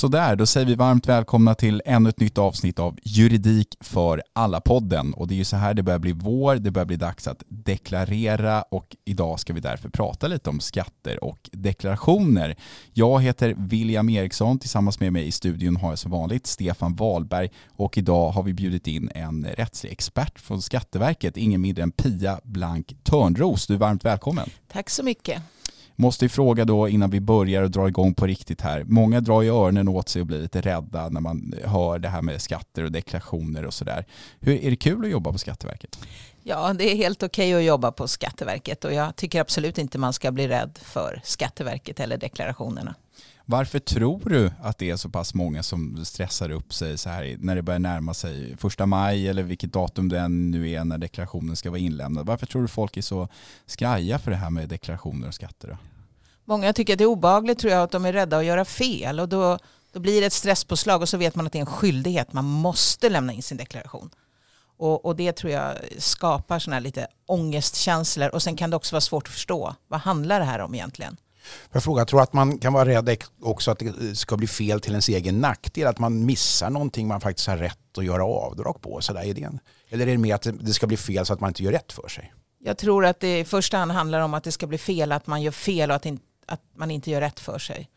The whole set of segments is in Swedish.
Sådär, då säger vi varmt välkomna till ännu ett nytt avsnitt av Juridik för alla-podden. Och det är ju så här det börjar bli vår, det börjar bli dags att deklarera och idag ska vi därför prata lite om skatter och deklarationer. Jag heter William Eriksson, tillsammans med mig i studion har jag som vanligt Stefan Wahlberg och idag har vi bjudit in en rättslig expert från Skatteverket, ingen mindre än Pia Blank Törnros. Du är varmt välkommen. Tack så mycket. Måste ju fråga då innan vi börjar och drar igång på riktigt här. Många drar ju öronen åt sig och blir lite rädda när man hör det här med skatter och deklarationer och sådär. Är det kul att jobba på Skatteverket? Ja, det är helt okej att jobba på Skatteverket och jag tycker absolut inte man ska bli rädd för Skatteverket eller deklarationerna. Varför tror du att det är så pass många som stressar upp sig så här när det börjar närma sig första maj eller vilket datum det än nu är när deklarationen ska vara inlämnad? Varför tror du folk är så skraja för det här med deklarationer och skatter? Då? Många tycker att det är obagligt tror jag att de är rädda att göra fel och då, då blir det ett stresspåslag och så vet man att det är en skyldighet. Man måste lämna in sin deklaration. Och, och det tror jag skapar sådana här lite ångestkänslor och sen kan det också vara svårt att förstå. Vad handlar det här om egentligen? Jag frågar, tror att man kan vara rädd också att det ska bli fel till ens egen nackdel? Att man missar någonting man faktiskt har rätt att göra avdrag på? Så där är det Eller är det mer att det ska bli fel så att man inte gör rätt för sig? Jag tror att det i första hand handlar om att det ska bli fel, att man gör fel och att, in, att man inte gör rätt för sig.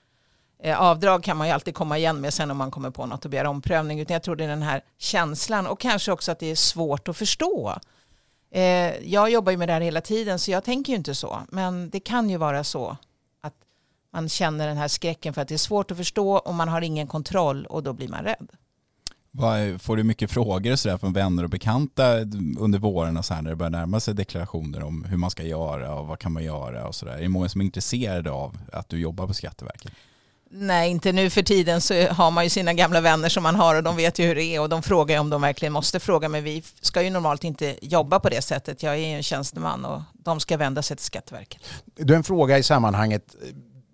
Eh, avdrag kan man ju alltid komma igen med sen om man kommer på något och begär omprövning. Utan jag tror det är den här känslan och kanske också att det är svårt att förstå. Eh, jag jobbar ju med det här hela tiden så jag tänker ju inte så. Men det kan ju vara så att man känner den här skräcken för att det är svårt att förstå och man har ingen kontroll och då blir man rädd. Får du mycket frågor så där från vänner och bekanta under våren och så här när det börjar närma sig deklarationer om hur man ska göra och vad kan man göra och så där? Är det många som är intresserade av att du jobbar på Skatteverket? Nej, inte nu för tiden så har man ju sina gamla vänner som man har och de vet ju hur det är och de frågar om de verkligen måste fråga. Men vi ska ju normalt inte jobba på det sättet. Jag är ju en tjänsteman och de ska vända sig till Skatteverket. Du, en fråga i sammanhanget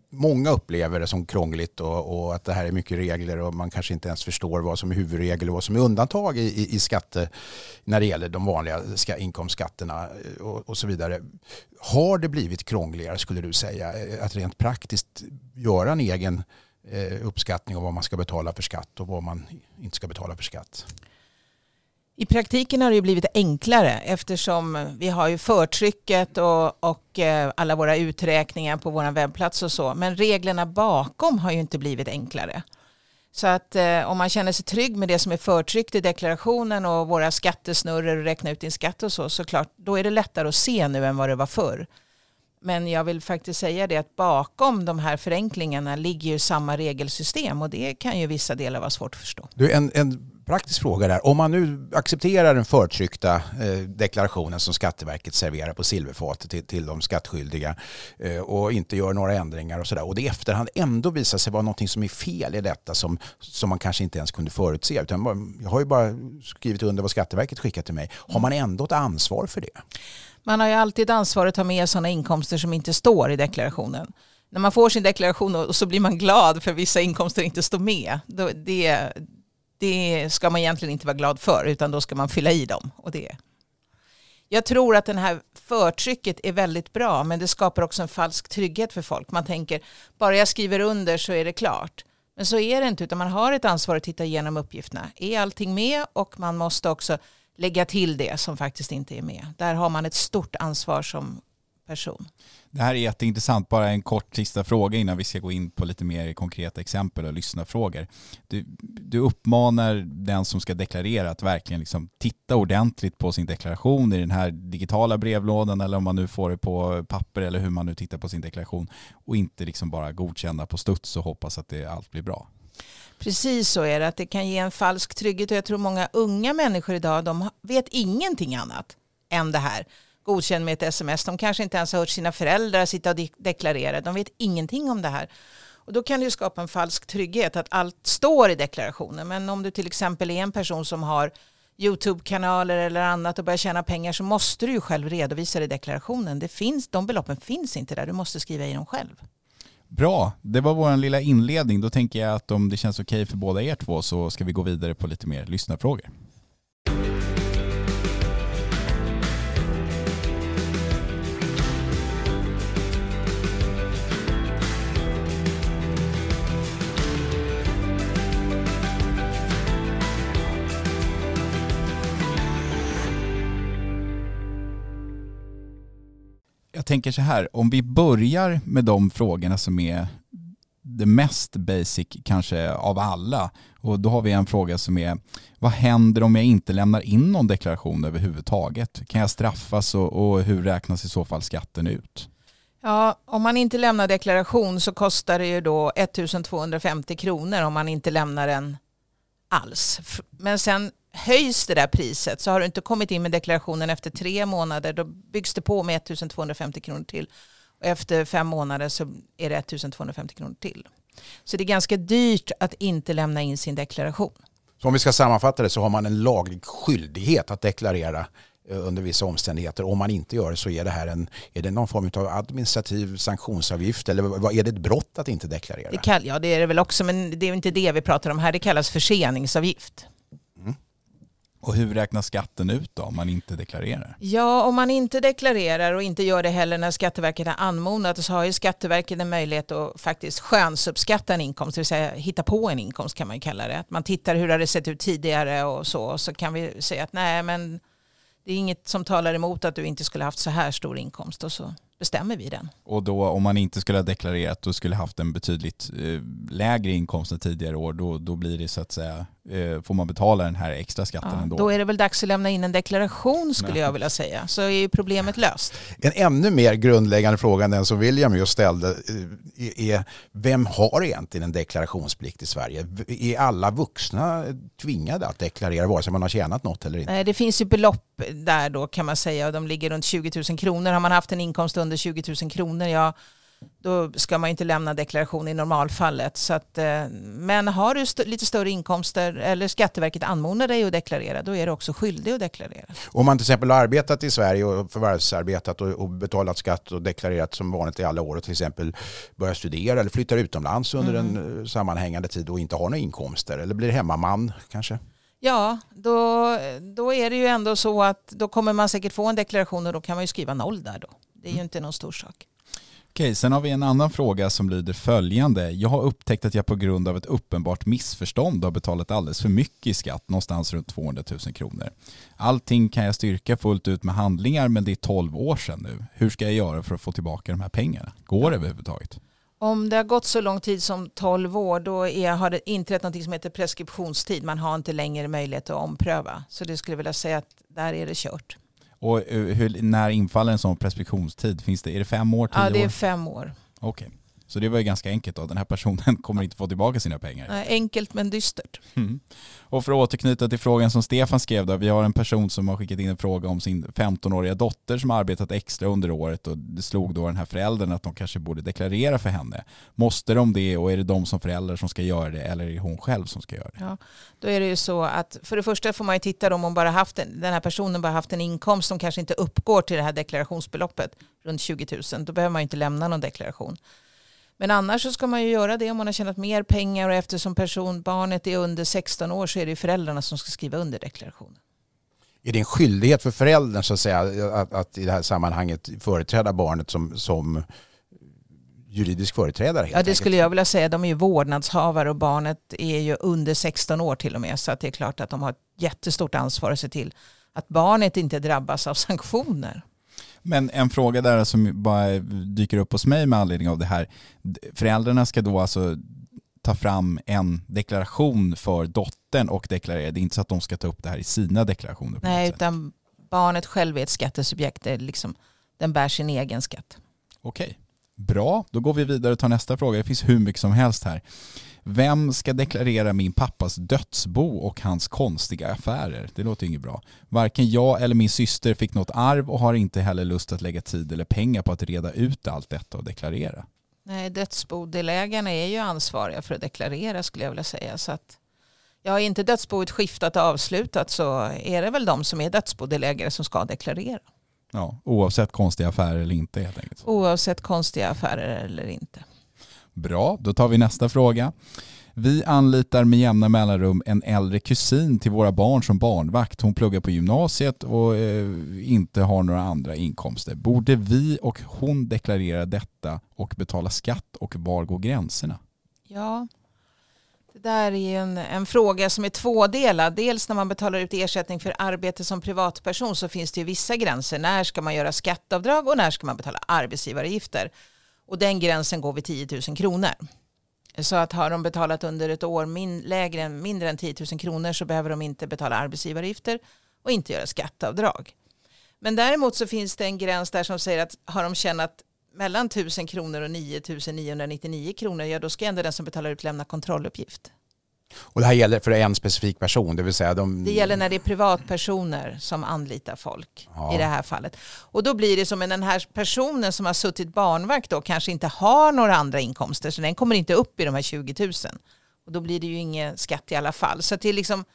många upplever det som krångligt och, och, att det här är mycket regler och man kanske inte ens förstår vad som är huvudregel och vad som är undantag i, i, i skatte när det gäller de vanliga ska, inkomstskatterna eh, och, och, så vidare. Har det blivit krångligare skulle du säga eh, att rent praktiskt göra en egen eh, uppskattning av vad man ska betala för skatt och vad man inte ska betala för skatt? I praktiken har det blivit enklare eftersom vi har ju förtrycket och, och eh, alla våra uträkningar på vår webbplats och så. Men reglerna bakom har ju inte blivit enklare. Så att eh, om man känner sig trygg med det som är förtryckt i deklarationen och våra skattesnurror och räkna ut din skatt och så, såklart, då är det lättare att se nu än vad det var förr. Men jag vill faktiskt säga det att bakom de här förenklingarna ligger ju samma regelsystem och det kan ju vissa delar vara svårt att förstå. Du, en, en praktisk fråga där. Om man nu accepterar den förtryckta eh, deklarationen som Skatteverket serverar på silverfatet till, till de skattskyldiga eh, och inte gör några ändringar och sådär och det i efterhand ändå visar sig vara någonting som är fel i detta som, som man kanske inte ens kunde förutse. Utan jag har ju bara skrivit under vad Skatteverket skickat till mig. Har man ändå ett ansvar för det? Man har ju alltid ansvar att ta med sådana inkomster som inte står i deklarationen när man får sin deklaration och så blir man glad för vissa inkomster inte står med. Det, det ska man egentligen inte vara glad för utan då ska man fylla i dem. Och det. Jag tror att det här förtrycket är väldigt bra men det skapar också en falsk trygghet för folk. Man tänker bara jag skriver under så är det klart. Men så är det inte utan man har ett ansvar att titta igenom uppgifterna. Är allting med och man måste också lägga till det som faktiskt inte är med. Där har man ett stort ansvar som person. Det här är jätteintressant. Bara en kort sista fråga innan vi ska gå in på lite mer konkreta exempel och lyssna frågor. Du, du uppmanar den som ska deklarera att verkligen liksom titta ordentligt på sin deklaration i den här digitala brevlådan eller om man nu får det på papper eller hur man nu tittar på sin deklaration och inte liksom bara godkänna på studs och hoppas att det allt blir bra. Precis så är det, att det kan ge en falsk trygghet och jag tror många unga människor idag de vet ingenting annat än det här godkänd med ett sms. De kanske inte ens har hört sina föräldrar sitta och deklarera. De vet ingenting om det här. Och då kan det ju skapa en falsk trygghet att allt står i deklarationen. Men om du till exempel är en person som har YouTube-kanaler eller annat och börjar tjäna pengar så måste du ju själv redovisa det i deklarationen. Det finns, de beloppen finns inte där, du måste skriva i dem själv. Bra, det var vår lilla inledning. Då tänker jag att om det känns okej för båda er två så ska vi gå vidare på lite mer lyssnarfrågor. Tänker så här, om vi börjar med de frågorna som är det mest basic kanske av alla. Och då har vi en fråga som är, vad händer om jag inte lämnar in någon deklaration överhuvudtaget? Kan jag straffas och, och hur räknas i så fall skatten ut? Ja, om man inte lämnar deklaration så kostar det ju då 1250 kronor om man inte lämnar den alls. Men sen höjs det där priset så har du inte kommit in med deklarationen efter tre månader då byggs det på med 1250 kronor till. Och efter fem månader så är det 1250 kronor till. Så det är ganska dyrt att inte lämna in sin deklaration. Så om vi ska sammanfatta det så har man en laglig skyldighet att deklarera eh, under vissa omständigheter. Om man inte gör det så är det här en, är det någon form av administrativ sanktionsavgift eller är det ett brott att inte deklarera? Det kall, ja det är det väl också men det är inte det vi pratar om här. Det kallas förseningsavgift. Och hur räknas skatten ut då om man inte deklarerar? Ja, om man inte deklarerar och inte gör det heller när Skatteverket har anmodat så har ju Skatteverket en möjlighet att faktiskt skönsuppskatta en inkomst, det vill säga hitta på en inkomst kan man ju kalla det. Att man tittar hur det har sett ut tidigare och så, och så kan vi säga att nej men det är inget som talar emot att du inte skulle haft så här stor inkomst och så bestämmer vi den. Och då om man inte skulle ha deklarerat och skulle haft en betydligt eh, lägre inkomst än tidigare år, då, då blir det så att säga, får man betala den här extra skatten ja, ändå? Då är det väl dags att lämna in en deklaration skulle Nej. jag vilja säga, så är ju problemet löst. En ännu mer grundläggande fråga än den som William just ställde eh, är vem har egentligen en deklarationsplikt i Sverige? Är alla vuxna tvingade att deklarera vare sig man har tjänat något eller inte? Nej, det finns ju belopp där då kan man säga och de ligger runt 20 000 kronor. Har man haft en inkomst under 20 000 kronor, ja då ska man inte lämna deklaration i normalfallet. Så att, eh, men har du st lite större inkomster eller Skatteverket anmonar dig att deklarera, då är du också skyldig att deklarera. Om man till exempel har arbetat i Sverige och förvärvsarbetat och, och betalat skatt och deklarerat som vanligt i alla år och till exempel börjar studera eller flyttar utomlands under mm. en eh, sammanhängande tid och inte har några inkomster eller blir hemmaman kanske? Ja, då, då är det ju ändå så att då kommer man säkert få en deklaration och då kan man ju skriva noll där då. Det är ju mm. inte någon stor sak. Okej, sen har vi en annan fråga som lyder följande. Jag har upptäckt att jag på grund av ett uppenbart missförstånd har betalat alldeles för mycket i skatt, någonstans runt 200 000 kronor. Allting kan jag styrka fullt ut med handlingar, men det är 12 år sedan nu. Hur ska jag göra för att få tillbaka de här pengarna? Går det överhuvudtaget? Om det har gått så lång tid som 12 år då är, har det inträtt något som heter preskriptionstid. Man har inte längre möjlighet att ompröva. Så det skulle vilja säga att där är det kört. Och eh, hur, när infaller en sån preskriptionstid? Finns det, är det fem år, tio år? Ja, det är fem år. Okej. Okay. Så det var ju ganska enkelt då. Den här personen kommer inte få tillbaka sina pengar. Nej, enkelt men dystert. Mm. Och för att återknyta till frågan som Stefan skrev då. Vi har en person som har skickat in en fråga om sin 15-åriga dotter som har arbetat extra under året och det slog då den här föräldern att de kanske borde deklarera för henne. Måste de det och är det de som föräldrar som ska göra det eller är det hon själv som ska göra det? Ja, då är det ju så att för det första får man ju titta om hon bara haft en, den här personen bara haft en inkomst som kanske inte uppgår till det här deklarationsbeloppet runt 20 000. Då behöver man ju inte lämna någon deklaration. Men annars så ska man ju göra det om man har tjänat mer pengar och eftersom person, barnet är under 16 år så är det föräldrarna som ska skriva under deklarationen. Är det en skyldighet för föräldern så att, säga, att, att i det här sammanhanget företräda barnet som, som juridisk företrädare? ja, det enkelt. skulle jag vilja säga. De är ju vårdnadshavare och barnet är ju under 16 år till och med. Så att det är klart att de har ett jättestort ansvar att se till att barnet inte drabbas av sanktioner. Men en fråga där som bara dyker upp hos mig med anledning av det här. Föräldrarna ska då alltså ta fram en deklaration för dottern och deklarera. Det är inte så att de ska ta upp det här i sina deklarationer. Nej, utan barnet själv är ett skattesubjekt. Det är liksom, den bär sin egen skatt. Okej, bra. Då går vi vidare och tar nästa fråga. Det finns hur mycket som helst här. Vem ska deklarera min pappas dödsbo och hans konstiga affärer? Det låter inget bra. Varken jag eller min syster fick något arv och har inte heller lust att lägga tid eller pengar på att reda ut allt detta och deklarera. Nej, dödsbodelägarna är ju ansvariga för att deklarera skulle jag vilja säga. Så att, ja, är inte dödsboet skiftat och avslutat så är det väl de som är dödsbodelägare som ska deklarera. Ja, oavsett konstiga affärer eller inte helt enkelt. Oavsett konstiga affärer eller inte. Bra, då tar vi nästa fråga. Vi anlitar med jämna mellanrum en äldre kusin till våra barn som barnvakt. Hon pluggar på gymnasiet och eh, inte har några andra inkomster. Borde vi och hon deklarera detta och betala skatt och var går gränserna? Ja, det där är en, en fråga som är tvådelad. Dels när man betalar ut ersättning för arbete som privatperson så finns det ju vissa gränser. När ska man göra skatteavdrag och när ska man betala arbetsgivaravgifter? Och den gränsen går vid 10 000 kronor. Så att har de betalat under ett år min, lägre, mindre än 10 000 kronor så behöver de inte betala arbetsgivaravgifter och inte göra skatteavdrag. Men däremot så finns det en gräns där som säger att har de tjänat mellan 1000 kronor och 9999 kronor, ja då ska ändå den som betalar ut lämna kontrolluppgift. Och det här gäller för en specifik person, det vill säga de... Det gäller när det är privatpersoner som anlitar folk ja. i det här fallet. Och då blir det som en den här personen som har suttit barnvakt då kanske inte har några andra inkomster, så den kommer inte upp i de här 20 000. Och då blir det ju ingen skatt i alla fall. Så det är liksom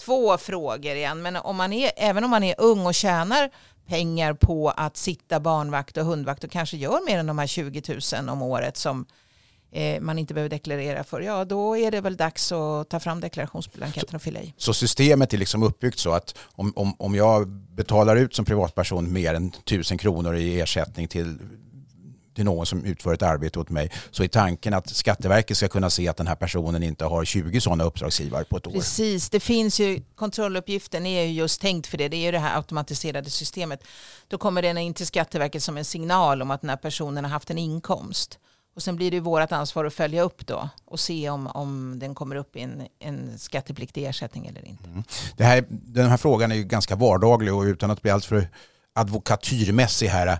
två frågor igen. Men om man är, även om man är ung och tjänar pengar på att sitta barnvakt och hundvakt och kanske gör mer än de här 20 000 om året som eh, man inte behöver deklarera för, ja då är det väl dags att ta fram deklarationsblanketten och fylla i. Så systemet är liksom uppbyggt så att om, om, om jag betalar ut som privatperson mer än 1000 kronor i ersättning till till någon som utför ett arbete åt mig så är tanken att Skatteverket ska kunna se att den här personen inte har 20 sådana uppdragsgivare på ett år. Precis, det finns ju, kontrolluppgiften är ju just tänkt för det, det är ju det här automatiserade systemet. Då kommer den in till Skatteverket som en signal om att den här personen har haft en inkomst. Och sen blir det vårt ansvar att följa upp då och se om, om den kommer upp i en, en skattepliktig ersättning eller inte. Mm. Det här, den här frågan är ju ganska vardaglig och utan att bli alltför advokatyrmässig här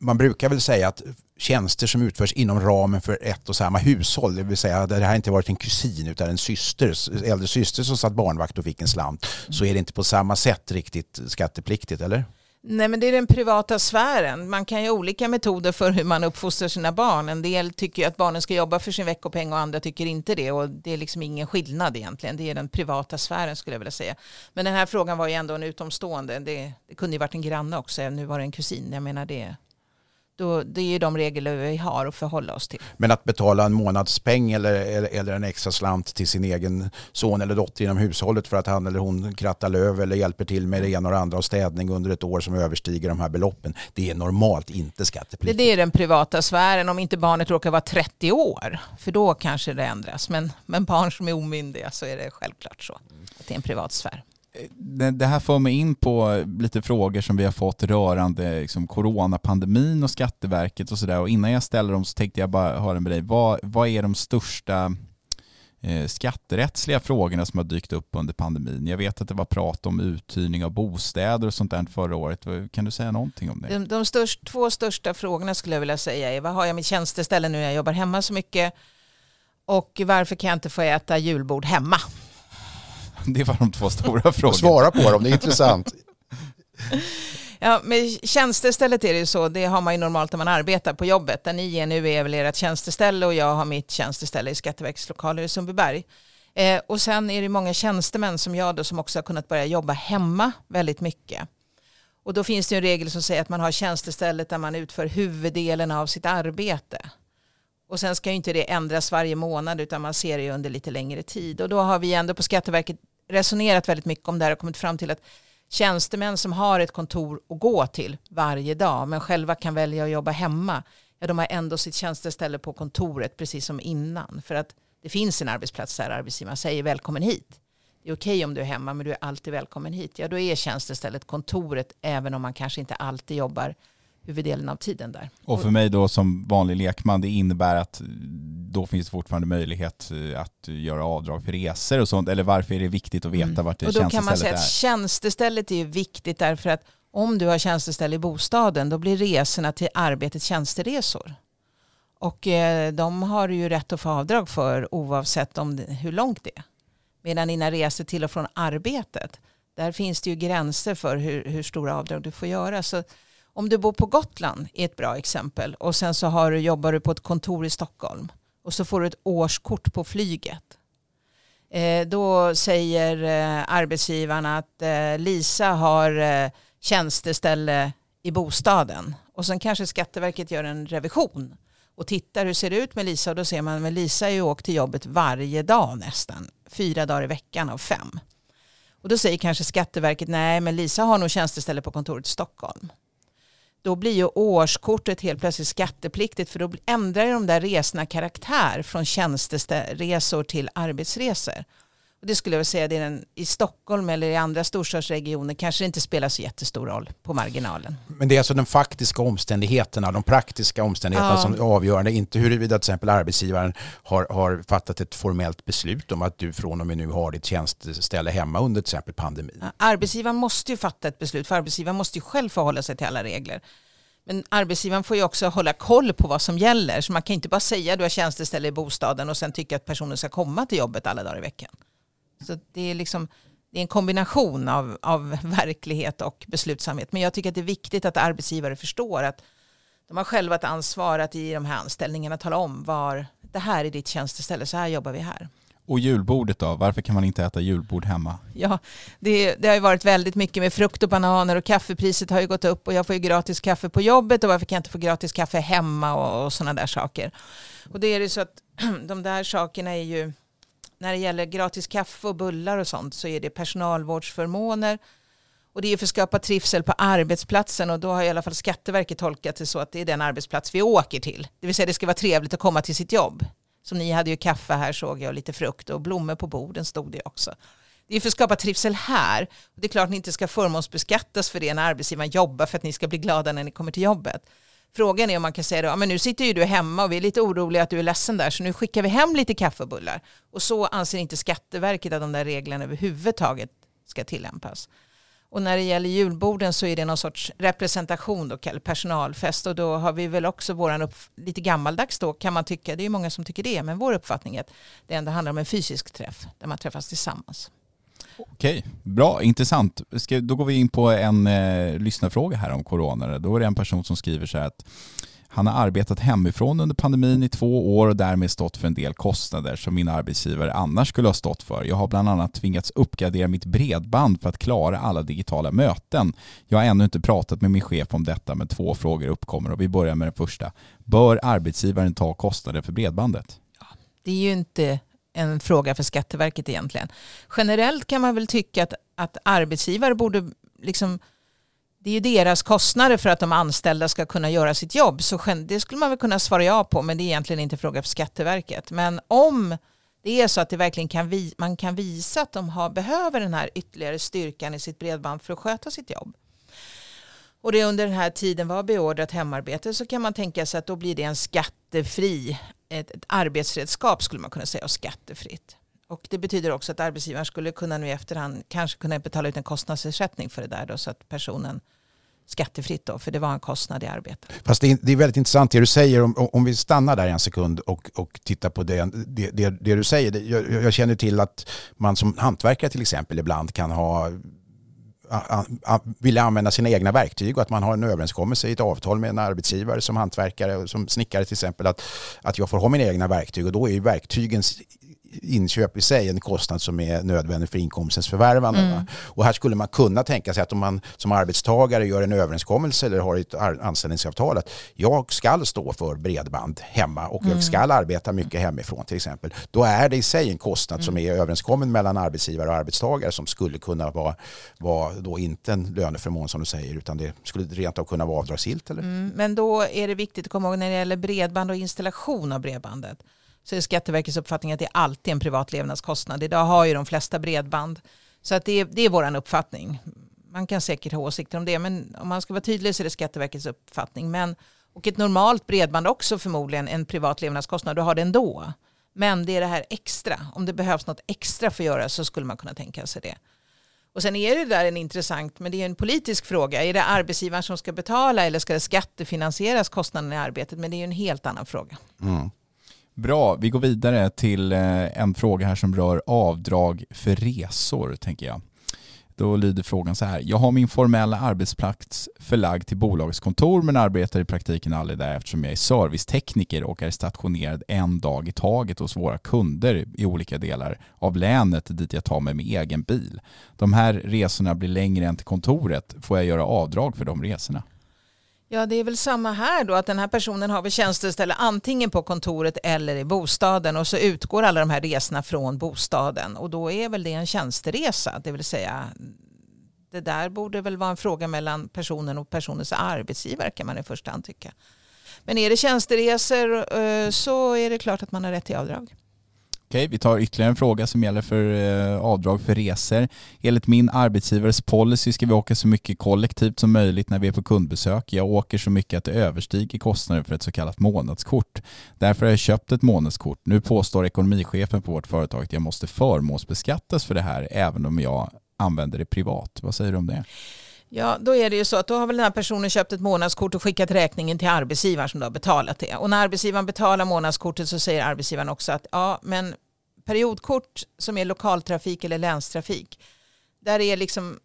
man brukar väl säga att tjänster som utförs inom ramen för ett och samma hushåll, det vill säga det här inte varit en kusin utan en syster, äldre syster som satt barnvakt och fick en slant, så är det inte på samma sätt riktigt skattepliktigt, eller? Nej men det är den privata sfären. Man kan ju ha olika metoder för hur man uppfostrar sina barn. En del tycker att barnen ska jobba för sin veckopeng och andra tycker inte det. Och det är liksom ingen skillnad egentligen. Det är den privata sfären skulle jag vilja säga. Men den här frågan var ju ändå en utomstående. Det, det kunde ju varit en granne också. Nu var det en kusin. Jag menar det då, det är ju de regler vi har att förhålla oss till. Men att betala en månadspeng eller, eller, eller, en extra slant till sin egen son eller dotter inom hushållet för att han eller hon krattar löv eller hjälper till med det ena och det andra och städning under ett år som överstiger de här beloppen. Det är normalt inte skattepliktigt. Det är den privata sfären om inte barnet råkar vara 30 år. För då kanske det ändras. Men, men barn som är omyndiga så är det självklart så. Att det är en privat sfär det här för mig in på lite frågor som vi har fått rörande liksom coronapandemin och Skatteverket och sådär. Och innan jag ställer dem så tänkte jag bara höra med dig, vad, vad är de största eh, skatterättsliga frågorna som har dykt upp under pandemin? Jag vet att det var prat om uthyrning av bostäder och sånt där förra året. Kan du säga någonting om det? De, de störst, två största frågorna skulle jag vilja säga är vad har jag mitt tjänsteställe nu när jag jobbar hemma så mycket? Och varför kan jag inte få äta julbord hemma? Det var de två stora frågorna. Svara på dem, det är intressant. Ja, med tjänstestället är det ju så, det har man ju normalt när man arbetar på jobbet. Där ni är nu är väl ert tjänsteställe och jag har mitt tjänsteställe i Skatteverkets lokaler i Sundbyberg. Eh, och sen är det många tjänstemän som jag då som också har kunnat börja jobba hemma väldigt mycket. Och då finns det en regel som säger att man har tjänstestället där man utför huvuddelen av sitt arbete. Och sen ska ju inte det ändras varje månad utan man ser det under lite längre tid. Och då har vi ändå på Skatteverket resonerat väldigt mycket om det här och kommit fram till att tjänstemän som har ett kontor att gå till varje dag men själva kan välja att jobba hemma, ja de har ändå sitt tjänsteställe på kontoret precis som innan. För att det finns en arbetsplats där arbetsgivaren säger välkommen hit. Det är okej om du är hemma men du är alltid välkommen hit. Ja då är tjänstestället kontoret även om man kanske inte alltid jobbar huvuddelen av tiden där. Och för mig då som vanlig lekman, det innebär att då finns det fortfarande möjlighet eh, att göra avdrag för resor och sånt. Eller varför är det viktigt att veta mm. vart det och då kan man säga att tjänstestället är viktigt därför att om du har tjänsteställe i bostaden då blir resorna till arbetet tjänsteresor. Och eh, de har du ju rätt att få avdrag för oavsett om det, hur långt det är. Medan dina resor till och från arbetet, där finns det ju gränser för hur, hur stora avdrag du får göra. Så om du bor på Gotland är ett bra exempel och sen så har du, jobbar du på ett kontor i Stockholm och så får du ett årskort på flyget. Eh, då säger eh, arbetsgivaren att eh, Lisa har eh, tjänsteställe i bostaden och sen kanske Skatteverket gör en revision och tittar hur ser det ut med Lisa och då ser man att Lisa har ju åkt till jobbet varje dag nästan, fyra dagar i veckan av fem. Och då säger kanske Skatteverket nej men Lisa har nog tjänsteställe på kontoret i Stockholm då blir ju årskortet helt plötsligt skattepliktigt för då ändrar de där resorna karaktär från tjänsteresor till arbetsresor. Och det skulle jag säga, det är den, i Stockholm eller i andra storstadsregioner kanske det inte spelar så jättestor roll på marginalen. Men det är alltså de faktiska omständigheterna, de praktiska omständigheterna ja. som är avgörande, inte huruvida till exempel arbetsgivaren har, har fattat ett formellt beslut om att du från och med nu har ditt tjänsteställe hemma under till exempel pandemin. Ja, arbetsgivaren måste ju fatta ett beslut, för arbetsgivaren måste ju själv förhålla sig till alla regler. Men arbetsgivaren får ju också hålla koll på vad som gäller. Så man kan inte bara säga att du har tjänsteställe i bostaden och sen tycka att personen ska komma till jobbet alla dagar i veckan. Så det är liksom det är en kombination av, av verklighet och beslutsamhet. Men jag tycker att det är viktigt att arbetsgivare förstår att de har själva ett ansvar att i de här anställningarna tala om var det här är ditt tjänsteställe, så här jobbar vi här. Och julbordet då? Varför kan man inte äta julbord hemma? Ja, det, det, har ju varit väldigt mycket med frukt och bananer och kaffepriset har ju gått upp och jag får ju gratis kaffe på jobbet och varför kan jag inte få gratis kaffe hemma och, och sådana där saker. Och det är ju så att de där sakerna är ju när det gäller gratis kaffe och bullar och sånt så är det personalvårdsförmåner. Och det är för att skapa trivsel på arbetsplatsen och då har i alla fall Skatteverket tolkat det så att det är den arbetsplats vi åker till. Det vill säga det ska vara trevligt att komma till sitt jobb. Som ni hade ju kaffe här såg jag och lite frukt och blommor på borden stod det också. Det är för att skapa trivsel här. Det är klart att ni inte ska förmånsbeskattas för det när arbetsgivaren jobbar för att ni ska bli glada när ni kommer till jobbet. Frågan är om man kan säga då, men nu sitter ju du hemma och vi är lite oroliga att du är ledsen där så nu skickar vi hem lite kaffebullar. Och så anser inte Skatteverket att de där reglerna överhuvudtaget ska tillämpas. Och när det gäller julborden så är det någon sorts representation då, personalfest och då har vi väl också våran lite gammaldags då kan man tycka, det är ju många som tycker det, men vår uppfattning är att det ändå handlar om en fysisk träff där man träffas tillsammans. Okej, bra, intressant. Ska, då går vi in på en eh, lyssnarfråga här om corona. Då är det en person som skriver så här att han har arbetat hemifrån under pandemin i två år och därmed stått för en del kostnader som min arbetsgivare annars skulle ha stått för. Jag har bland annat tvingats uppgradera mitt bredband för att klara alla digitala möten. Jag har ännu inte pratat med min chef om detta men två frågor uppkommer och vi börjar med den första. Bör arbetsgivaren ta kostnader för bredbandet? det är ju inte en fråga för Skatteverket egentligen. Generellt kan man väl tycka att, att arbetsgivare borde liksom det är ju deras kostnader för att de anställda ska kunna göra sitt jobb. Så det skulle man väl kunna svara ja på, men det är egentligen inte fråga för Skatteverket. Men om det är så att det verkligen kan vi, man kan visa att de har, behöver den här ytterligare styrkan i sitt bredband för att sköta sitt jobb. Och det under den här tiden var beordrat hemarbete så kan man tänka sig att då blir det en skattefri ett, ett arbetsredskap skulle man kunna säga och skattefritt. Och det betyder också att arbetsgivaren skulle kunna nu i efterhand kanske kunna betala ut en kostnadsersättning för det där då så att personen skattefritt då, för det var en kostnad i arbetet. Fast det är, det är väldigt intressant det du säger, om, om vi stannar där en sekund och, och tittar på det, det, det, det du säger. Jag, jag, känner till att man som hantverkare till exempel ibland kan ha vilja använda sina egna verktyg och att man har en överenskommelse i ett avtal med en arbetsgivare som hantverkare, som snickare till exempel, att, att jag får ha mina egna verktyg och då är ju verktygens inköp i sig en kostnad som är nödvändig för inkomstens förvärvande. Mm. Och här skulle man kunna tänka sig att om man som arbetstagare gör en överenskommelse eller har ett anställningsavtal att jag ska stå för bredband hemma och mm. jag ska arbeta mycket hemifrån till exempel. Då är det i sig en kostnad mm. som är överenskommen mellan arbetsgivare och arbetstagare som skulle kunna vara, vara då inte en löneförmån som du säger utan det skulle rent av kunna vara avdragsgillt. Eller? Mm, men då är det viktigt att komma ihåg när det gäller bredband och installation av bredbandet så är Skatteverkets uppfattning att det alltid är en privat levnadskostnad. Idag har ju de flesta bredband. Så att det, är, det är vår uppfattning. Man kan säkert ha åsikter om det, men om man ska vara tydlig så är det Skatteverkets uppfattning. Men, och ett normalt bredband också förmodligen en privat levnadskostnad, du har det ändå. Men det är det här extra. Om det behövs något extra för att göra så skulle man kunna tänka sig det. Och sen är det där en intressant, men det är en politisk fråga. Är det arbetsgivaren som ska betala eller ska det skattefinansieras kostnaden i arbetet? Men det är ju en helt annan fråga. Mm. Bra, vi går vidare till eh, en fråga här som rör avdrag för resor, tänker jag. Då lyder frågan så här. Jag har min formella arbetsplats förlagd till bolagets kontor men arbetar i praktiken aldrig där eftersom jag är servicetekniker och är stationerad en dag i taget hos våra kunder i olika delar av länet dit jag tar mig med egen bil. De här resorna blir längre än till kontoret. Får jag göra avdrag för de resorna? Ja, det är väl samma här då, att den här personen har väl tjänsteställe antingen på kontoret eller i bostaden och så utgår alla de här resorna från bostaden och då är väl det en tjänsteresa, det vill säga det där borde väl vara en fråga mellan personen och personens arbetsgivare kan man i första hand tycka. Men är det tjänsteresor eh, så är det klart att man har rätt till avdrag. Okej, vi tar ytterligare en fråga som gäller för eh, avdrag för resor. Enligt min arbetsgivares policy ska vi åka så mycket kollektivt som möjligt när vi är på kundbesök. Jag åker så mycket att det överstiger kostnaden för ett så kallat månadskort. Därför har jag köpt ett månadskort. Nu påstår ekonomichefen på vårt företag att jag måste förmånsbeskattas för det här även om jag använder det privat. Vad säger du om det? Ja, då är det ju så att då har väl den här personen köpt ett månadskort och skickat räkningen till arbetsgivaren som då har betalat det. Och när arbetsgivaren betalar månadskortet så säger arbetsgivaren också att ja, men periodkort som är lokaltrafik eller länstrafik, där är liksom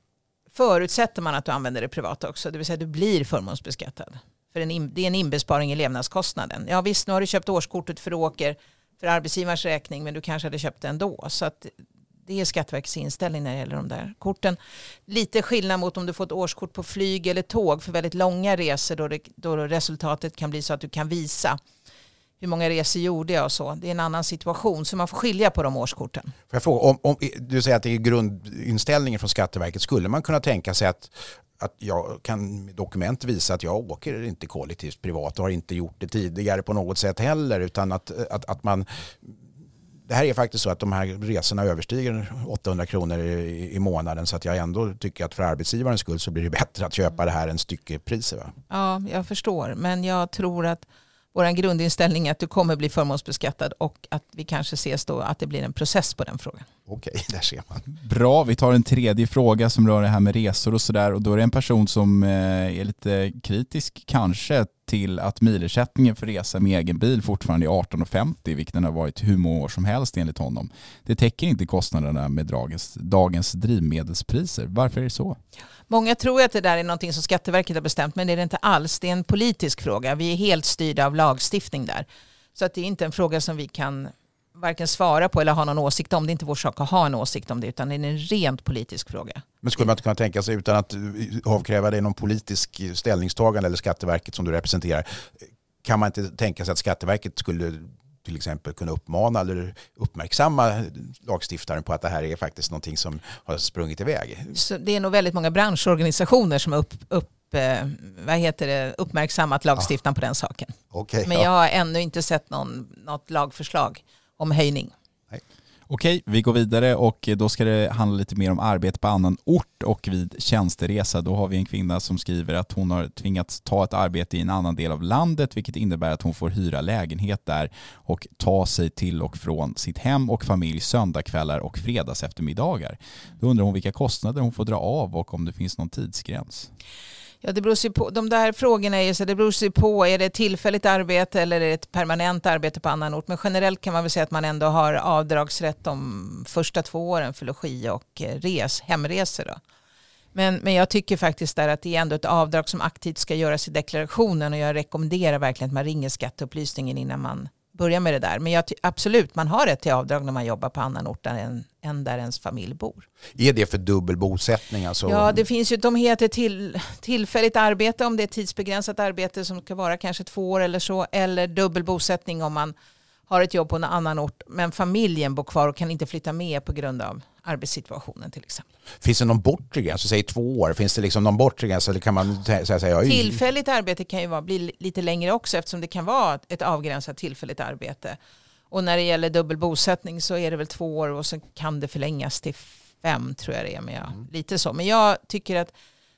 förutsätter man att du använder det privat också, det vill säga du blir förmånsbeskattad. För det är en inbesparing i levnadskostnaden. Ja visst, nu har du köpt årskortet för åker för arbetsgivarens räkning, men du kanske hade köpt det ändå. Så att det är Skatteverkets inställning när det gäller de där korten. Lite skillnad mot om du får ett årskort på flyg eller tåg för väldigt långa resor då, det, då resultatet kan bli så att du kan visa hur många resor gjorde jag och så. Det är en annan situation så man får skilja på de årskorten. Får jag fråga, om, om, du säger att det är grundinställningen från Skatteverket. Skulle man kunna tänka sig att att jag kan med dokument visa att jag åker inte kollektivt privat och har inte gjort det tidigare på något sätt heller utan att, att, att man det här är faktiskt så att de här resorna överstiger 800 kronor i, i månaden så att jag ändå tycker att för arbetsgivarens skull så blir det bättre att köpa det här än styckepriser. Va? Ja, jag förstår. Men jag tror att vår grundinställning är att du kommer bli förmånsbeskattad och att vi kanske ses då att det blir en process på den frågan. Okej, där ser man. Bra, vi tar en tredje fråga som rör det här med resor och sådär och då är det en person som eh, är lite kritisk kanske till att milersättningen för resa med egen bil fortfarande är 18,50 vilket den har varit hur många år som helst enligt honom. Det täcker inte kostnaderna med dagens, dagens drivmedelspriser. Varför är det så? Många tror att det där är någonting som Skatteverket har bestämt men det är det inte alls. Det är en politisk fråga. Vi är helt styrda av lagstiftning där. Så att det är inte en fråga som vi kan varken svara på eller ha någon åsikt om. Det är inte vår sak att ha en åsikt om det utan det är en rent politisk fråga. Men skulle man inte kunna tänka sig utan att avkräva dig någon politisk ställningstagande eller Skatteverket som du representerar. Kan man inte tänka sig att Skatteverket skulle till exempel kunna uppmana eller uppmärksamma lagstiftaren på att det här är faktiskt någonting som har sprungit iväg? Så det är nog väldigt många branschorganisationer som har upp, upp eh, vad heter det, uppmärksammat lagstiftaren ja. på den saken. Okay, Men jag har ännu inte sett någon, något lagförslag om höjning. Okej, vi går vidare och då ska det handla lite mer om arbete på annan ort och vid tjänsteresa. Då har vi en kvinna som skriver att hon har tvingats ta ett arbete i en annan del av landet vilket innebär att hon får hyra lägenhet där och ta sig till och från sitt hem och familj söndagkvällar och fredagseftermiddagar. Då undrar hon vilka kostnader hon får dra av och om det finns någon tidsgräns. Ja, det beror sig på. De där frågorna är ju så det beror sig på, är det ett tillfälligt arbete eller är det ett permanent arbete på annan ort? Men generellt kan man väl säga att man ändå har avdragsrätt de första två åren för logi och eh, res, hemresor. Då. Men, men jag tycker faktiskt där att det är ändå ett avdrag som aktivt ska göras i deklarationen och jag rekommenderar verkligen att man ringer skatteupplysningen innan man börja med det där. Men jag, absolut, man har rätt till avdrag när man jobbar på annan ort än, än där ens familj bor. Är det för dubbel bosättning? Alltså? Ja, det finns ju, de heter till, tillfälligt arbete om det är tidsbegränsat arbete som ska vara kanske två år eller så. Eller dubbel bosättning om man har ett jobb på en annan ort men familjen bor kvar och kan inte flytta med på grund av arbetssituationen till exempel. Finns det någon bortre gräns? Säg två år. Finns det liksom någon bortre gräns? Eller kan man säga, säga, Tillfälligt arbete kan ju vara, bli lite längre också eftersom det kan vara ett avgränsat tillfälligt arbete. Och när det gäller dubbel bosättning så är det väl två år och så kan det förlängas till fem tror jag det är. Men jag, mm. Lite så. Men jag tycker att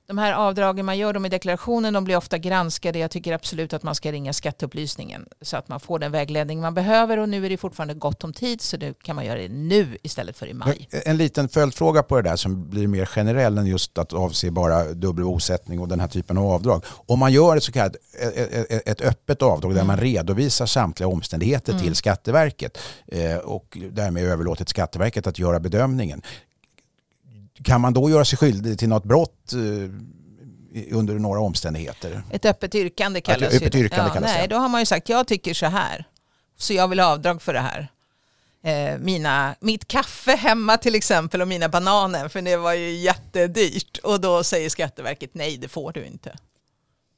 de här avdragen man gör dem i deklarationen de blir ofta granskade. Jag tycker absolut att man ska ringa skatteupplysningen så att man får den vägledning man behöver och nu är det fortfarande gott om tid så nu kan man göra det nu istället för i maj. En liten följdfråga på det där som blir mer generell än just att avse bara dubbel bosättning och den här typen av avdrag. Om man gör ett så kallat ett öppet avdrag mm. där man redovisar samtliga omständigheter mm. till Skatteverket eh, och därmed överlåter till Skatteverket att göra bedömningen kan man då göra sig skyldig till något brott eh, under några omständigheter? Ett öppet yrkande kallas Ett öppet yrkande ja, kallas nej, Då har man ju sagt jag tycker så här. Så jag vill ha avdrag för det här. Eh, mina, mitt kaffe hemma till exempel och mina bananer för det var ju jättedyrt. Och då säger Skatteverket nej det får du inte.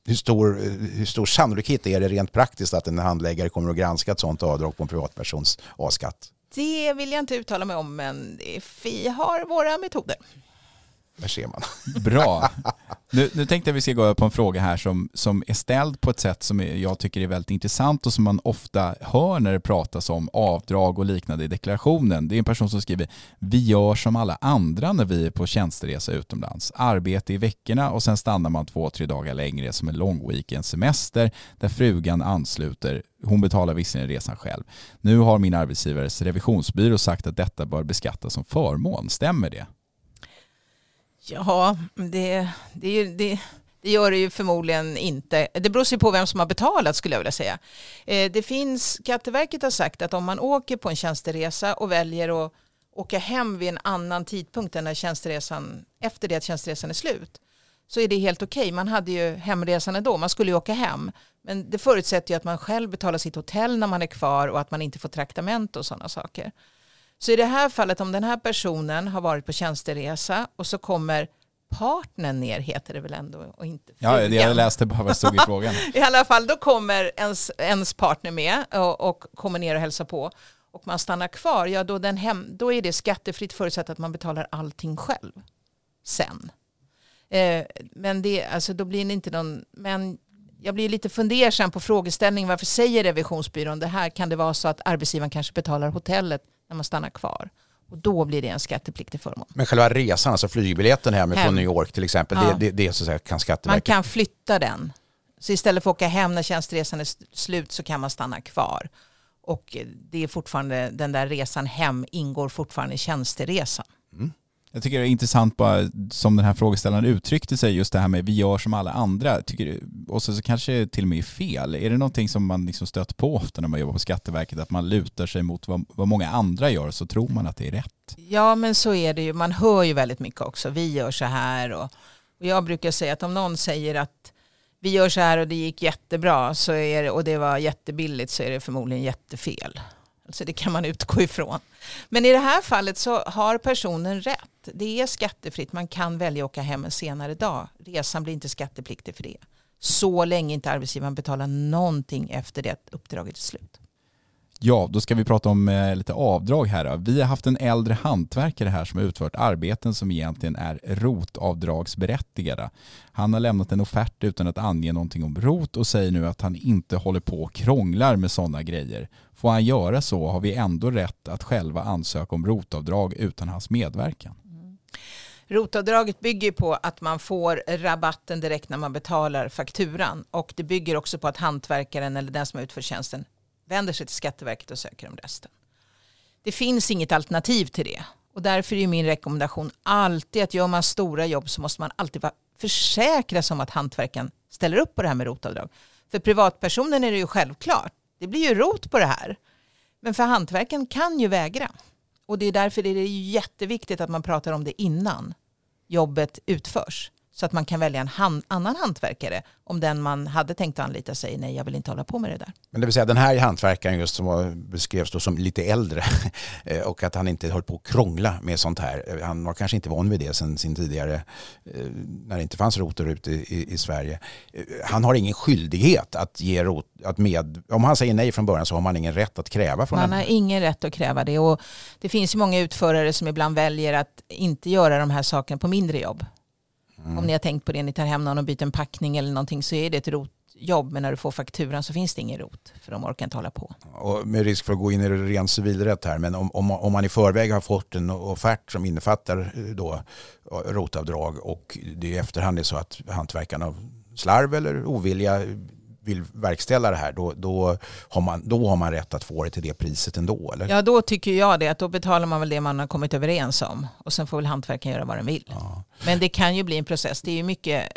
Hur stor, hur stor sannolikhet är det rent praktiskt att en handläggare kommer att granska ett sådant avdrag på en privatpersons A-skatt? Det vill jag inte uttala mig om, men vi har våra metoder. Där ser man. Bra. Nu, nu tänkte jag att vi ska gå över på en fråga här som, som är ställd på ett sätt som jag tycker är väldigt intressant och som man ofta hör när det pratas om avdrag och liknande i deklarationen. Det är en person som skriver vi gör som alla andra när vi är på tjänsteresa utomlands. Arbete i veckorna och sen stannar man två, tre dagar längre som en lång weekend semester där frugan ansluter hon betalar visserligen resan själv. Nu har min arbetsgivares revisionsbyrå sagt att detta bör beskattas som förmån. Stämmer det? Ja, det, det, det, det gör det ju förmodligen inte. Det beror sig på vem som har betalat skulle jag vilja säga. Eh, det finns, Skatteverket har sagt att om man åker på en tjänsteresa och väljer att åka hem vid en annan tidpunkt än när tjänsteresan, efter det att tjänsteresan är slut, så är det helt okej. Okay. Man hade ju hemresan ändå, man skulle ju åka hem. Men det förutsätter ju att man själv betalar sitt hotell när man är kvar och att man inte får traktament och sådana saker. Så i det här fallet om den här personen har varit på tjänsteresa och så kommer partnern ner heter det väl ändå och inte frugan. Ja, jag läste bara vad det stod i frågan. I alla fall, då kommer ens, ens partner med och, och kommer ner och hälsar på och man stannar kvar, ja då, den hem, då är det skattefritt förutsatt att man betalar allting själv sen. Eh, men det, alltså, då blir det inte någon, men jag blir lite fundersam på frågeställningen varför säger revisionsbyrån det här? Kan det vara så att arbetsgivaren kanske betalar hotellet när man stannar kvar? Och då blir det en skattepliktig förmån. Men själva resan, alltså flygbiljetten hem, hem. från New York till exempel, ja. det, det, det så säga, kan Skatteverket... Man kan flytta den. Så istället för att åka hem när tjänsteresan är slut så kan man stanna kvar. Och det är fortfarande, den där resan hem ingår fortfarande i tjänsteresan. Jag tycker det är intressant bara som den här frågeställaren uttryckte sig, just det här med vi gör som alla andra. Tycker, och så, så kanske det till och med är fel. Är det någonting som man liksom stöter på ofta när man jobbar på Skatteverket, att man lutar sig mot vad, vad många andra gör så tror man att det är rätt? Ja men så är det ju, man hör ju väldigt mycket också, vi gör så här och, och jag brukar säga att om någon säger att vi gör så här och det gick jättebra så är det, och det var jättebilligt så är det förmodligen jättefel. Alltså det kan man utgå ifrån. Men i det här fallet så har personen rätt. Det är skattefritt. Man kan välja att åka hem en senare dag. Resan blir inte skattepliktig för det. Så länge inte arbetsgivaren betalar någonting efter det att uppdraget är slut. Ja, då ska vi prata om eh, lite avdrag här. Då. Vi har haft en äldre hantverkare här som har utfört arbeten som egentligen är rotavdragsberättigade. Han har lämnat en offert utan att ange någonting om rot och säger nu att han inte håller på och krånglar med sådana grejer. Får han göra så har vi ändå rätt att själva ansöka om rotavdrag utan hans medverkan. Mm. Rotavdraget bygger på att man får rabatten direkt när man betalar fakturan och det bygger också på att hantverkaren eller den som utför tjänsten vänder sig till Skatteverket och söker om resten. Det finns inget alternativ till det och därför är min rekommendation alltid att gör man stora jobb så måste man alltid försäkra sig om att hantverkaren ställer upp på det här med rotavdrag. För privatpersonen är det ju självklart. Det blir ju rot på det här. Men för hantverken kan ju vägra. Och det är därför det är jätteviktigt att man pratar om det innan jobbet utförs så att man kan välja en hand, annan hantverkare om den man hade tänkt anlita säger nej, jag vill inte hålla på med det där. Men det vill säga den här hantverkaren just som beskrevs då som lite äldre eh, och att han inte höll på att krångla med sånt här. Han var kanske inte van vid det sen sin tidigare, eh, när det inte fanns rot och rut i, i, Sverige. Eh, han har ingen skyldighet att ge rot, att med, om han säger nej från början så har man ingen rätt att kräva från Man har ingen rätt att kräva det och det finns ju många utförare som ibland väljer att inte göra de här sakerna på mindre jobb. Mm. Om ni har tänkt på det, ni tar hem någon och byter en packning eller någonting så är det ett rotjobb. Men när du får fakturan så finns det ingen rot för de orkar inte hålla på. Och med risk för att gå in i ren civilrätt här, men om, om, om man i förväg har fått en offert som innefattar eh, då rotavdrag och det i efterhand är så att hantverkarna slarv eller ovilja vill verkställa det här, då, då, har man, då har man rätt att få det till det priset ändå? Eller? Ja, då tycker jag det. Att då betalar man väl det man har kommit överens om. Och sen får väl hantverkaren göra vad den vill. Ja. Men det kan ju bli en process. Det är ju mycket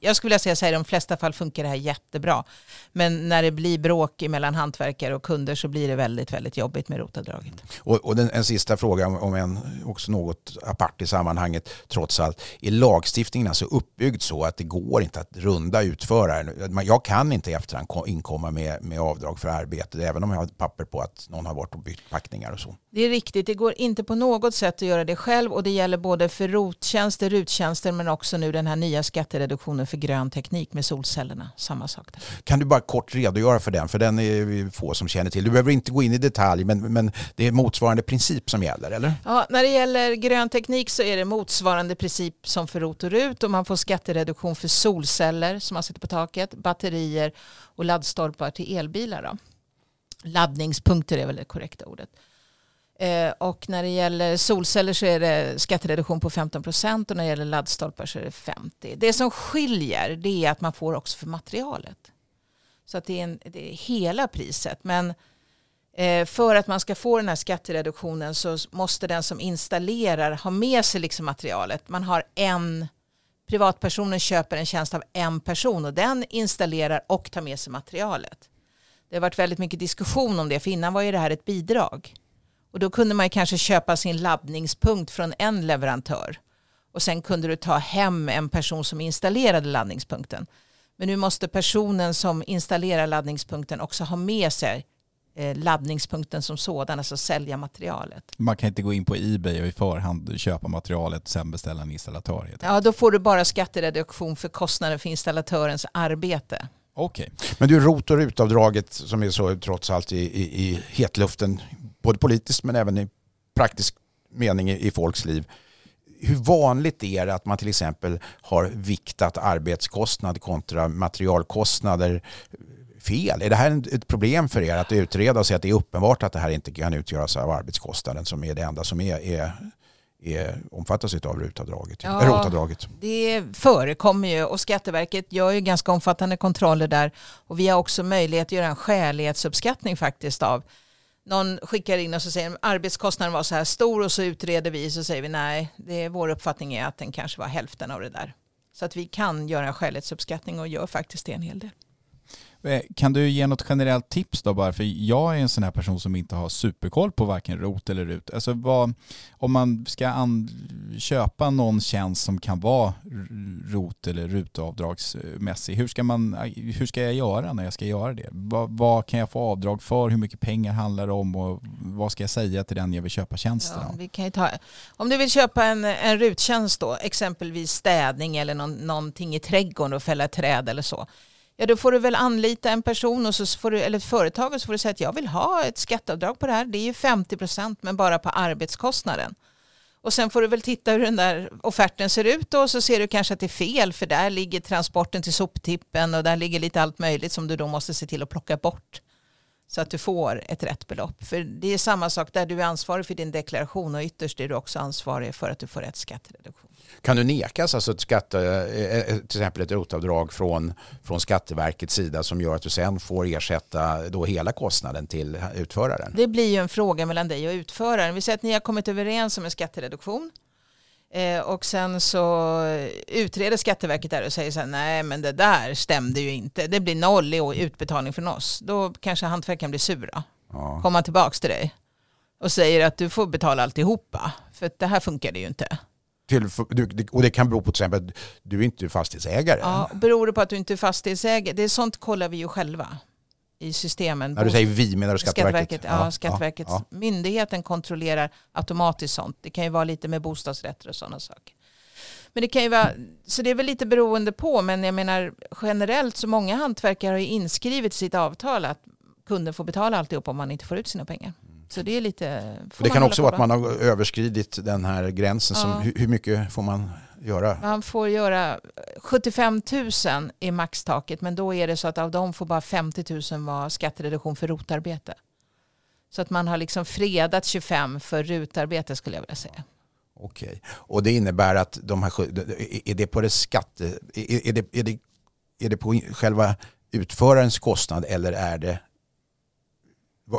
jag skulle vilja säga så här, i de flesta fall funkar det här jättebra. Men när det blir bråk mellan hantverkare och kunder så blir det väldigt, väldigt jobbigt med rotavdraget. Och, och den, en sista fråga, om en också något apart i sammanhanget, trots allt. Är lagstiftningen alltså uppbyggd så att det går inte att runda utföraren? Jag kan inte i efterhand inkomma med, med avdrag för arbete, även om jag har papper på att någon har varit och bytt packningar och så. Det är riktigt, det går inte på något sätt att göra det själv och det gäller både för rottjänster, ruttjänster men också nu den här nya skattereduktionen för grön teknik med solcellerna. Samma sak där. Kan du bara kort redogöra för den? För den är vi få som känner till. Du behöver inte gå in i detalj men, men det är motsvarande princip som gäller eller? Ja, när det gäller grön teknik så är det motsvarande princip som för ROT och RUT och man får skattereduktion för solceller som man sätter på taket, batterier och laddstolpar till elbilar. Då. Laddningspunkter är väl det korrekta ordet. Eh, och när det gäller solceller så är det skattereduktion på 15 procent och när det gäller laddstolpar så är det 50. Det som skiljer det är att man får också för materialet. Så att det är, en, det är hela priset. Men eh, för att man ska få den här skattereduktionen så måste den som installerar ha med sig liksom materialet. Man har en privatpersonen köper en tjänst av en person och den installerar och tar med sig materialet. Det har varit väldigt mycket diskussion om det för innan var ju det här ett bidrag. Och då kunde man kanske köpa sin laddningspunkt från en leverantör. Och sen kunde du ta hem en person som installerade laddningspunkten. Men nu måste personen som installerar laddningspunkten också ha med sig eh, laddningspunkten som sådan, alltså sälja materialet. Man kan inte gå in på Ebay och i förhand köpa materialet och sen beställa en installatör. Ja, då får du bara skattereduktion för kostnaden för installatörens arbete. Okej. Men du, ROT och RUT-avdraget som är så trots allt i, i, i hetluften, både politiskt men även i praktisk mening i, i folks liv. Hur vanligt är det att man till exempel har viktat arbetskostnad kontra materialkostnader fel? Är det här ett problem för er att utreda och se att det är uppenbart att det här inte kan utgöras av arbetskostnaden som är det enda som är, är, är omfattas av RUT-avdraget? Ja. Ja. ROT-avdraget. Det förekommer ju och Skatteverket gör ju ganska omfattande kontroller där och vi har också möjlighet att göra en skälighetsuppskattning faktiskt av någon skickar in och så säger arbetskostnaden var så här stor och så utreder vi så säger vi nej, det är, vår uppfattning är att den kanske var hälften av det där. Så att vi kan göra en skälighetsuppskattning och gör faktiskt det en hel del. Eh, Kan du ge något generellt tips då bara? För jag är en sån här person som inte har superkoll på varken ROT eller RUT. Alltså vad, om man ska köpa någon tjänst som kan vara ROT eller RUT-avdragsmässig, hur ska, man, hur ska jag göra när jag ska göra det? Vad, vad kan jag få avdrag för? Hur mycket pengar handlar det om? Och vad ska jag säga till den jag vill köpa tjänsten Ja, vi kan ta, om du vill köpa en, en ruttjänst då, exempelvis städning eller någon, någonting i trädgården och fälla träd eller så. Ja, då får du väl anlita en person och så får du, eller ett företag och så får du säga att jag vill ha ett skatteavdrag på det här. Det är ju 50 procent men bara på arbetskostnaden. Och sen får du väl titta hur den där offerten ser ut då, och så ser du kanske att det är fel för där ligger transporten till soptippen och där ligger lite allt möjligt som du då måste se till att plocka bort så att du får ett rätt belopp. För det är samma sak där du är ansvarig för din deklaration och ytterst är du också ansvarig för att du får rätt skattereduktion. Kan du nekas alltså ett skatte, eh, eh, till exempel ett rotavdrag från, från Skatteverkets sida som gör att du sen får ersätta då hela kostnaden till utföraren? Det blir ju en fråga mellan dig och utföraren. Vi säger att ni har kommit överens om en skattereduktion eh, och sen så utreder Skatteverket där och säger så här, nej men det där stämde ju inte. Det blir noll i utbetalning från oss. Då kanske hantverkaren blir sura. Ja. Kommer tillbaka till dig och säger att du får betala alltihopa. För det här funkar ju inte. Till, och det kan bero på till exempel att du är inte fastighetsägare. Ja, beror det på att du inte är fastighetsägare? Det är sånt kollar vi ju själva i systemen. När du säger vi menar du Skatteverket? Skatteverket, ja, Skatteverket. ja. Myndigheten kontrollerar automatiskt sånt. Det kan ju vara lite med bostadsrätter och sådana saker. Men det kan ju vara, så det är väl lite beroende på, men jag menar generellt så många hantverkare har ju inskrivet i sitt avtal att kunden får betala alltihop om man inte får ut sina pengar. Så det är lite... det kan också vara att man har överskridit den här gränsen. Som, Ja. hur, hur mycket får man göra? Man får göra 75 000 är maxtaket men då är det så att av dem får bara 50 000 vara skattereduktion för rotarbete. Så att man har liksom fredat 25 för rutarbete skulle jag vilja säga. Okej. Och det innebär att de här, är det på det skatte, är är det, är det, är det på själva utförarens kostnad eller är det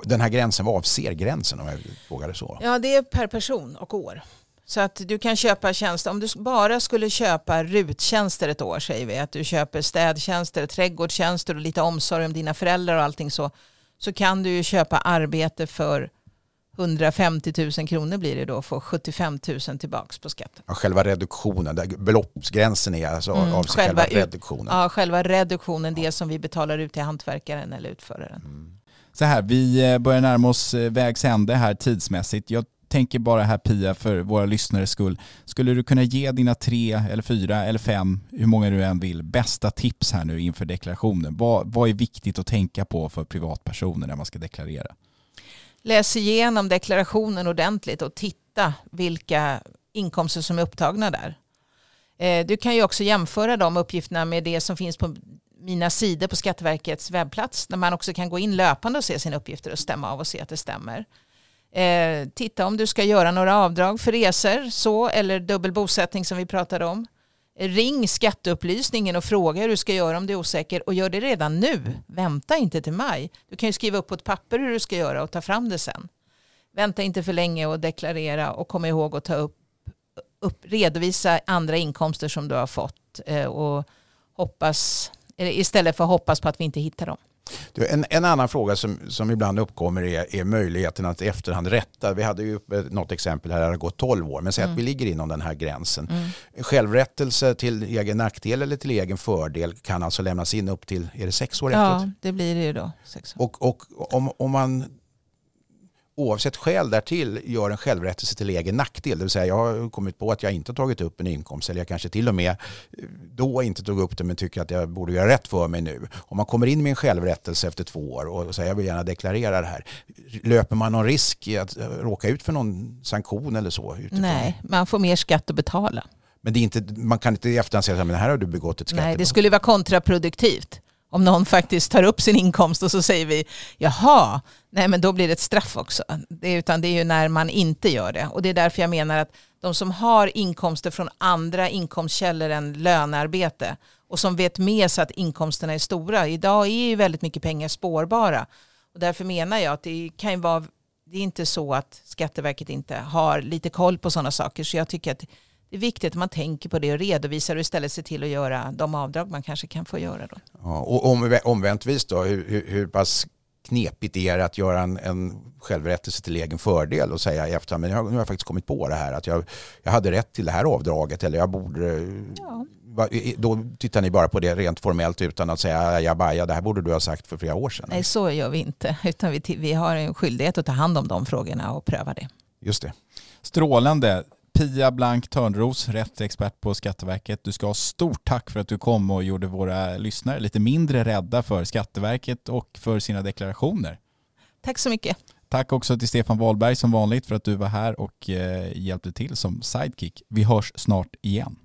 den här gränsen, vad avser gränsen om jag frågar det så? Ja det är per person och år. Så att du kan köpa tjänster, om du bara skulle köpa ruttjänster ett år säger vi, att du köper städtjänster, trädgårdstjänster och lite omsorg om dina föräldrar och allting så, så kan du ju köpa arbete för 150 000 kronor blir det då och få 75 000 tillbaks på skatten. Ja, själva reduktionen, där beloppsgränsen är alltså Mm, avser själva själva, reduktionen. Ja, själva reduktionen, det som vi betalar ut till hantverkaren eller utföraren. Så här, vi eh, börjar närma oss eh, vägs ände här tidsmässigt. Jag tänker bara här Pia, för våra lyssnares skull. Skulle du kunna ge dina tre eller fyra eller fem, hur många du än vill, bästa tips här nu inför deklarationen? Vad, vad är viktigt att tänka på för privatpersoner när man ska deklarera? Läs igenom deklarationen ordentligt och titta vilka inkomster som är upptagna där. Eh, du kan ju också jämföra de uppgifterna med det som finns på mina sidor på Skatteverkets webbplats där man också kan gå in löpande och se sina uppgifter och stämma av och se att det stämmer. Eh, titta om du ska göra några avdrag för resor så, eller dubbel bosättning som vi pratade om. Ring skatteupplysningen och fråga hur du ska göra om du är osäker och gör det redan nu. Vänta inte till maj. Du kan ju skriva upp på ett papper hur du ska göra och ta fram det sen. Vänta inte för länge och deklarera och kom ihåg att ta upp, upp redovisa andra inkomster som du har fått eh, och hoppas, istället för att hoppas på att vi inte hittar dem. Du, en, en, annan fråga som, som ibland uppkommer är, är möjligheten att i efterhand rätta. Vi hade ju något exempel här, det har gått 12 år, men säg mm. att vi ligger inom den här gränsen. Mm. Självrättelse till egen nackdel eller till egen fördel kan alltså lämnas in upp till, är det sex år ja, efteråt? Ja, det blir det ju då. Sex år. Och, och om, om man oavsett skäl därtill gör en självrättelse till egen nackdel. Det vill säga jag har kommit på att jag inte har tagit upp en inkomst eller jag kanske till och med då inte tog upp det men tycker att jag borde göra rätt för mig nu. Om man kommer in med en självrättelse efter två år och säger jag vill gärna deklarera det här. Löper man någon risk i att råka ut för någon sanktion eller så? Utifrån? Nej, man får mer skatt att betala. Men det är inte, man kan inte i efterhand säga att här har du begått ett skattebrott. Nej, det skulle vara kontraproduktivt om någon faktiskt tar upp sin inkomst och så säger vi jaha, nej men då blir det ett straff också. Det, utan det är ju när man inte gör det. Och det är därför jag menar att de som har inkomster från andra inkomstkällor än lönearbete och som vet med sig att inkomsterna är stora. Idag är ju väldigt mycket pengar spårbara. Och därför menar jag att det kan ju vara, det är inte så att Skatteverket inte har lite koll på sådana saker. Så jag tycker att det är viktigt att man tänker på det och redovisar och istället ser till att göra de avdrag man kanske kan få göra. Då. Ja, och om, omväntvis då, hur, hur, hur pass knepigt är det att göra en, en självrättelse till egen fördel och säga i efterhand, men jag, nu har jag faktiskt kommit på det här, att jag, jag hade rätt till det här avdraget eller jag borde ja. Då tittar ni bara på det rent formellt utan att säga ja, baja, det här borde du ha sagt för flera år sedan. Nej, så gör vi inte. Utan vi, vi har en skyldighet att ta hand om de frågorna och pröva det. Just det. Strålande. Pia Blank Törnros, rättsexpert på Skatteverket. Du ska ha stort tack för att du kom och gjorde våra lyssnare lite mindre rädda för Skatteverket och för sina deklarationer. Tack så mycket. Tack också till Stefan Wahlberg som vanligt för att du var här och eh, hjälpte till som sidekick. Vi hörs snart igen.